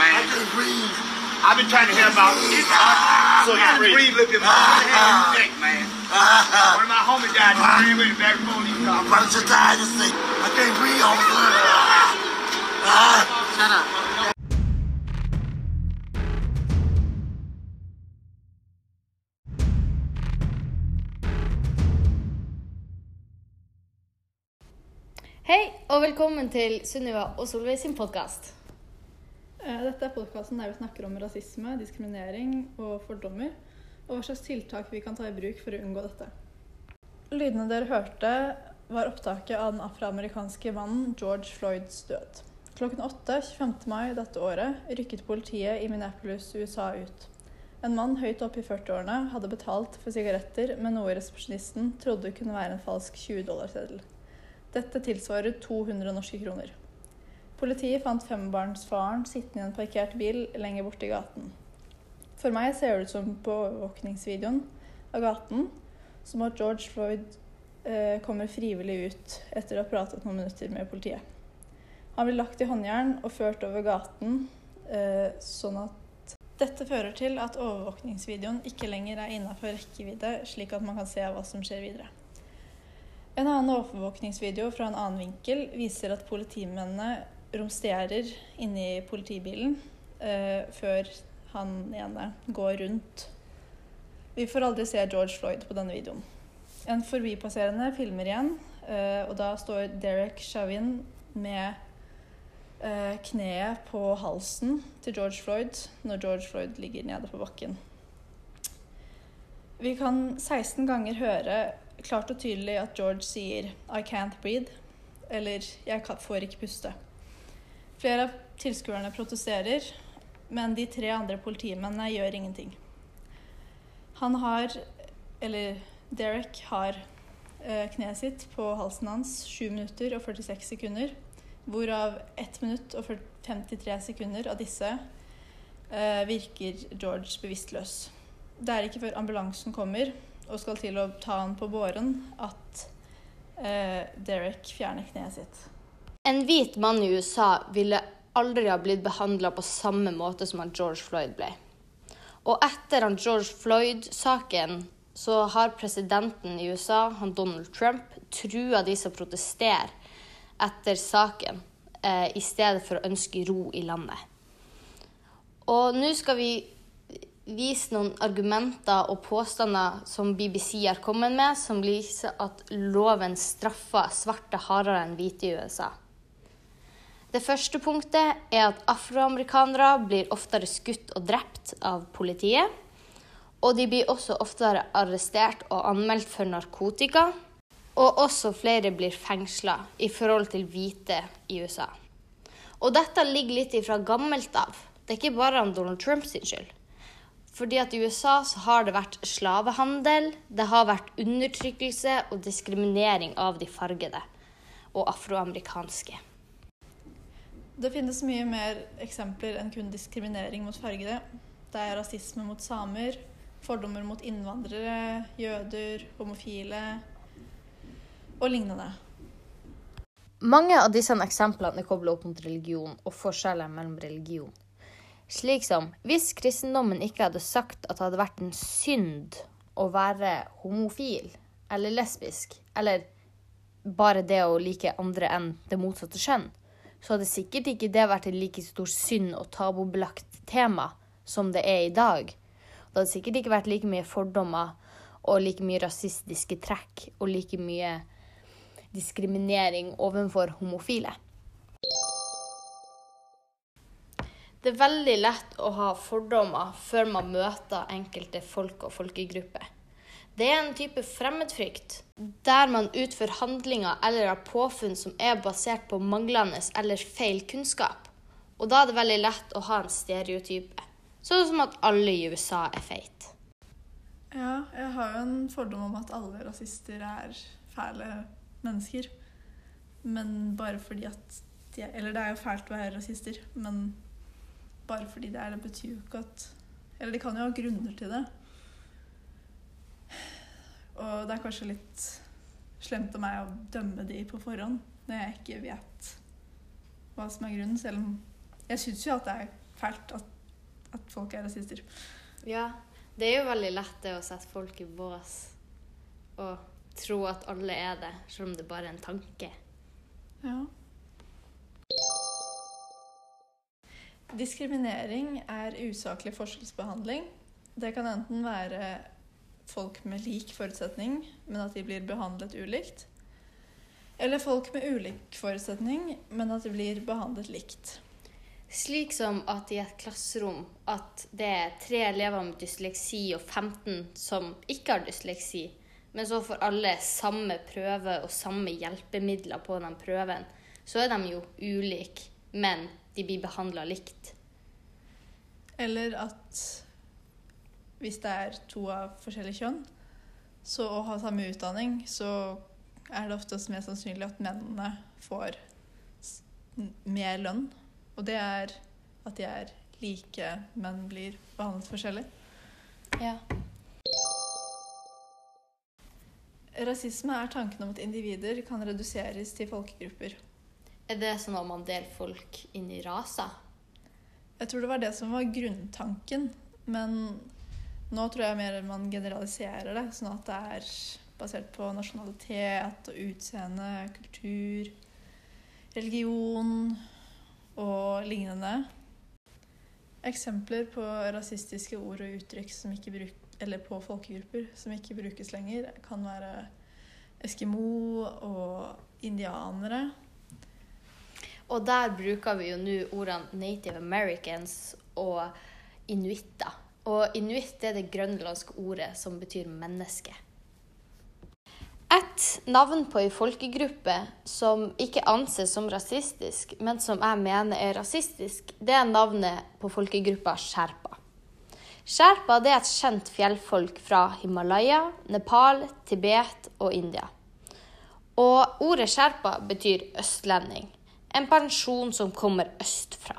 man. I can't breathe. I've been trying to hear about it. So you can breathe, look at my neck, man. One of my homies died in the back. I'm about to die this thing. I can't breathe all the time. Shut up. Hei, og velkommen til Sunniva og Solveig sin podkast. Eh, Dette er podkasten der vi snakker om rasisme, diskriminering og fordommer, og hva slags tiltak vi kan ta i bruk for å unngå dette. Lydene dere hørte, var opptaket av den afroamerikanske mannen George Floyds død. Klokken 8 25. mai dette året rykket politiet i Minneapolis, USA ut. En mann høyt oppe i 40-årene hadde betalt for sigaretter med noe resepsjonisten trodde kunne være en falsk 20-dollarseddel. Dette tilsvarer 200 norske kroner. Politiet fant fembarnsfaren sittende i en parkert bil lenger borte i gaten. For meg ser det ut som på overvåkningsvideoen av gaten som at George Floyd eh, kommer frivillig ut etter å ha pratet noen minutter med politiet. Han blir lagt i håndjern og ført over gaten, eh, sånn at dette fører til at overvåkningsvideoen ikke lenger er innafor rekkevidde, slik at man kan se hva som skjer videre. En annen overvåkningsvideo fra en annen vinkel viser at politimennene romsterer inni politibilen uh, før han ene går rundt. Vi får aldri se George Floyd på denne videoen. En forbipasserende filmer igjen, uh, og da står Derek Chauvin med uh, kneet på halsen til George Floyd når George Floyd ligger nede på bakken. Vi kan 16 ganger høre klart og tydelig at George sier 'I can't breathe', eller 'jeg får ikke puste'. Flere av tilskuerne protesterer, men de tre andre politimennene gjør ingenting. Han har, eller Derek har, eh, kneet sitt på halsen hans 7 minutter og 46 sekunder, hvorav 1 minutt og 53 sekunder av disse eh, virker George bevisstløs. Det er ikke før ambulansen kommer og skal til å ta han på båren, at eh, Derek fjerner kneet sitt. En hvit mann i USA ville aldri ha blitt behandla på samme måte som han George Floyd ble. Og etter han George Floyd-saken så har presidenten i USA, han Donald Trump, trua de som protesterer etter saken, eh, i stedet for å ønske ro i landet. Og nå skal vi vise noen argumenter og påstander som BBC har kommet med, som viser at loven straffer svarte hardere enn hvite i USA. Det første punktet er at afroamerikanere blir oftere skutt og drept av politiet. Og de blir også oftere arrestert og anmeldt for narkotika. Og også flere blir fengsla i forhold til hvite i USA. Og dette ligger litt ifra gammelt av. Det er ikke bare Donald Trump sin skyld. Fordi at i USA så har det vært slavehandel, det har vært undertrykkelse og diskriminering av de fargede og afroamerikanske. Det finnes mye mer eksempler enn kun diskriminering mot fargede. Det er rasisme mot samer, fordommer mot innvandrere, jøder, homofile og lignende. Mange av disse eksemplene er kobla opp mot religion og forskjeller mellom religion. Slik som hvis kristendommen ikke hadde sagt at det hadde vært en synd å være homofil eller lesbisk, eller bare det å like andre enn det motsatte kjønn, så hadde sikkert ikke det vært en like stor synd og tabubelagt tema som det er i dag. Det hadde sikkert ikke vært like mye fordommer og like mye rasistiske trekk og like mye diskriminering overfor homofile. Det er veldig lett å ha fordommer før man møter enkelte folk og folkegrupper. Det er en type fremmedfrykt der man utfører handlinger eller har påfunn som er basert på manglende eller feil kunnskap. Og da er det veldig lett å ha en stereotype. Sånn som at alle i USA er feite. Ja, jeg har jo en fordom om at alle rasister er fæle mennesker. Men bare fordi at de er Eller det er jo fælt å være rasister, men bare fordi det er det, betyr jo ikke at Eller de kan jo ha grunner til det. Og det er kanskje litt slemt av meg å dømme de på forhånd når jeg ikke vet hva som er grunnen, selv om jeg syns jo at det er fælt at, at folk er rasister. Ja, det er jo veldig lett det å sette folk i bås og tro at alle er det, selv om det bare er en tanke. Ja. Diskriminering er usaklig forskjellsbehandling. Det kan enten være folk med lik forutsetning, men at de blir behandlet ulikt. Eller folk med ulik forutsetning, men at de blir behandlet likt. Slik som at i et klasserom at det er tre elever med dysleksi og 15 som ikke har dysleksi, men så får alle samme prøve og samme hjelpemidler på den prøven, så er de jo ulike, men de blir behandla likt. Eller at hvis det er to av forskjellig kjønn, så å ha samme utdanning, så er det oftest mer sannsynlig at mennene får mer lønn. Og det er at de er like, men blir behandlet forskjellig. Ja. Rasisme er tanken om at individer kan reduseres til folkegrupper. Er det sånn at man deler folk inn i raser? Jeg tror det var det som var grunntanken, men nå tror jeg mer man generaliserer det, sånn at det er basert på nasjonalitet og utseende, kultur, religion og lignende. Eksempler på rasistiske ord og uttrykk som ikke bruk, eller på folkegrupper som ikke brukes lenger, kan være eskimo og indianere. Og der bruker vi jo nå ordene Native Americans og inuitter. Og inuitt er det grønlandske ordet som betyr menneske. Et navn på ei folkegruppe som ikke anses som rasistisk, men som jeg mener er rasistisk, det er navnet på folkegruppa sherpa. Sherpa er et kjent fjellfolk fra Himalaya, Nepal, Tibet og India. Og ordet sherpa betyr østlending. En pensjon som kommer østfra.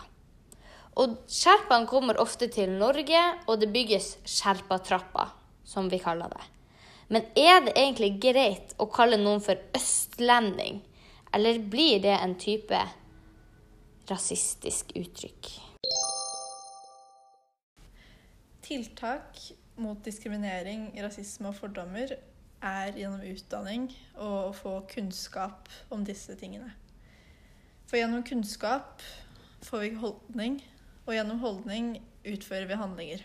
Og sherpaene kommer ofte til Norge, og det bygges sherpatrapper, som vi kaller det. Men er det egentlig greit å kalle noen for østlending, eller blir det en type rasistisk uttrykk? Tiltak mot diskriminering, rasisme og fordommer er gjennom utdanning og å få kunnskap om disse tingene. For gjennom kunnskap får vi holdning, og gjennom holdning utfører vi handlinger.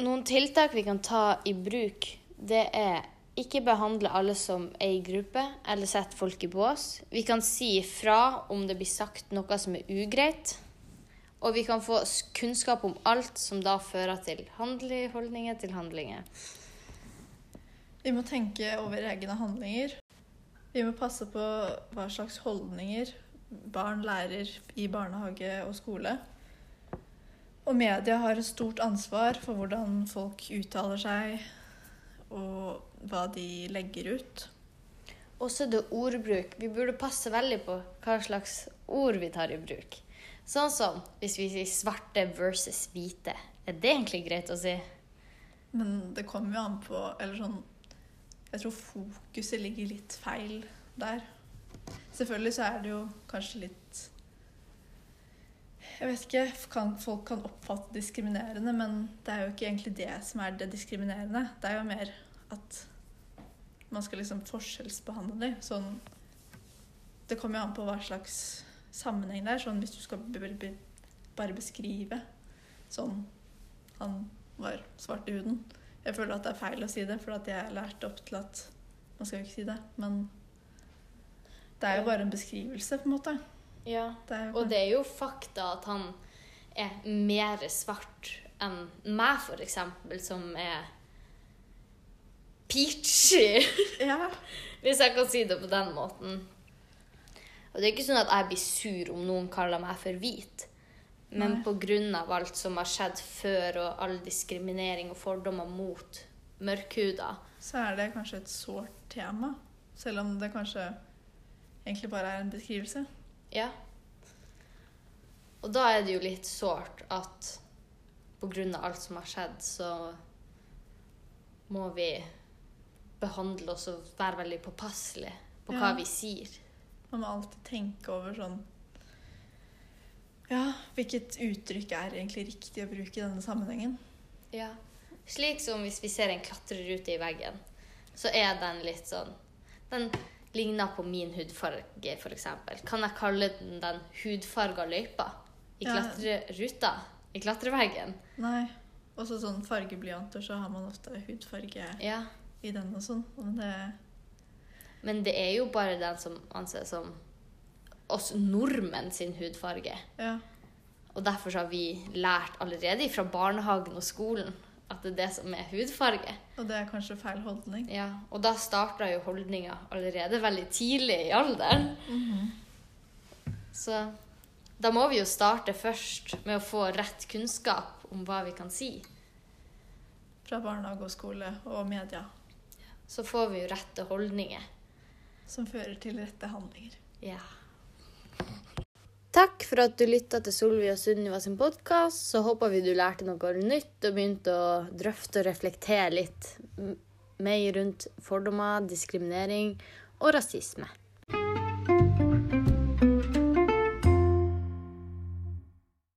Noen tiltak vi kan ta i bruk, det er ikke behandle alle som ei gruppe, eller sette folk i bås. Vi kan si ifra om det blir sagt noe som er ugreit. Og vi kan få kunnskap om alt som da fører til holdninger til handlinger. Vi må tenke over egne handlinger. Vi må passe på hva slags holdninger barn lærer i barnehage og skole. Og media har et stort ansvar for hvordan folk uttaler seg, og hva de legger ut. Også det ordbruk. Vi burde passe veldig på hva slags ord vi tar i bruk. Sånn som hvis vi sier svarte versus hvite. Er det egentlig greit å si? Men det kommer jo an på Eller sånn Jeg tror fokuset ligger litt feil der. Selvfølgelig så er det jo kanskje litt Jeg vet ikke. Kan, folk kan oppfatte diskriminerende, men det er jo ikke egentlig det som er det diskriminerende. Det er jo mer at man skal liksom forskjellsbehandle dem. Sånn Det kommer jo an på hva slags sammenheng det er. Sånn hvis du skal bare beskrive sånn Han var svart i huden. Jeg føler at det er feil å si det, for at jeg er lært opp til at man skal jo ikke si det. Men det er jo bare en beskrivelse, på en måte. Ja. Det er Og det er jo fakta at han er mer svart enn meg, for eksempel, som er peachy, Ja. hvis jeg kan si det på den måten. Og det er ikke sånn at jeg blir sur om noen kaller meg for hvit. Men pga. på grunn av alt som har skjedd før, og all diskriminering og fordommer mot mørkhuda, Så er det kanskje et sårt tema. Selv om det kanskje egentlig bare er en beskrivelse. Ja. Og da er det jo litt sårt at på grunn av alt som har skjedd, så må vi behandle oss og være veldig påpasselige på hva Ja. vi sier. Man må alltid tenke over sånn Ja, hvilket uttrykk er egentlig riktig å bruke i denne sammenhengen? Ja. Slik som hvis vi ser en klatrerute i veggen, så er den litt sånn Den ligner på min hudfarge, f.eks. Kan jeg kalle den den hudfarga løypa i klatreruta? I klatreveggen? Nei. Også sånn fargeblyanter, så har man ofte hudfarge Ja. i den og sånn. Men det Men det er jo bare den som anses som oss nordmenn sin hudfarge. Ja. Og derfor så har vi lært allerede fra barnehagen og skolen at det er det som er hudfarge. Og det er kanskje feil holdning. Ja, og da starta jo holdninga allerede veldig tidlig i alderen. Så da må vi jo starte først med å få rett kunnskap om hva vi kan si. Fra barnehage og skole og media. Så får vi jo rette holdninger. Som fører til rette handlinger. Ja. Takk for at du lytta til Solvi og Sunniva sin podkast. Så håper vi du lærte noe nytt og begynte å drøfte og reflektere litt mer rundt fordommer, diskriminering og rasisme.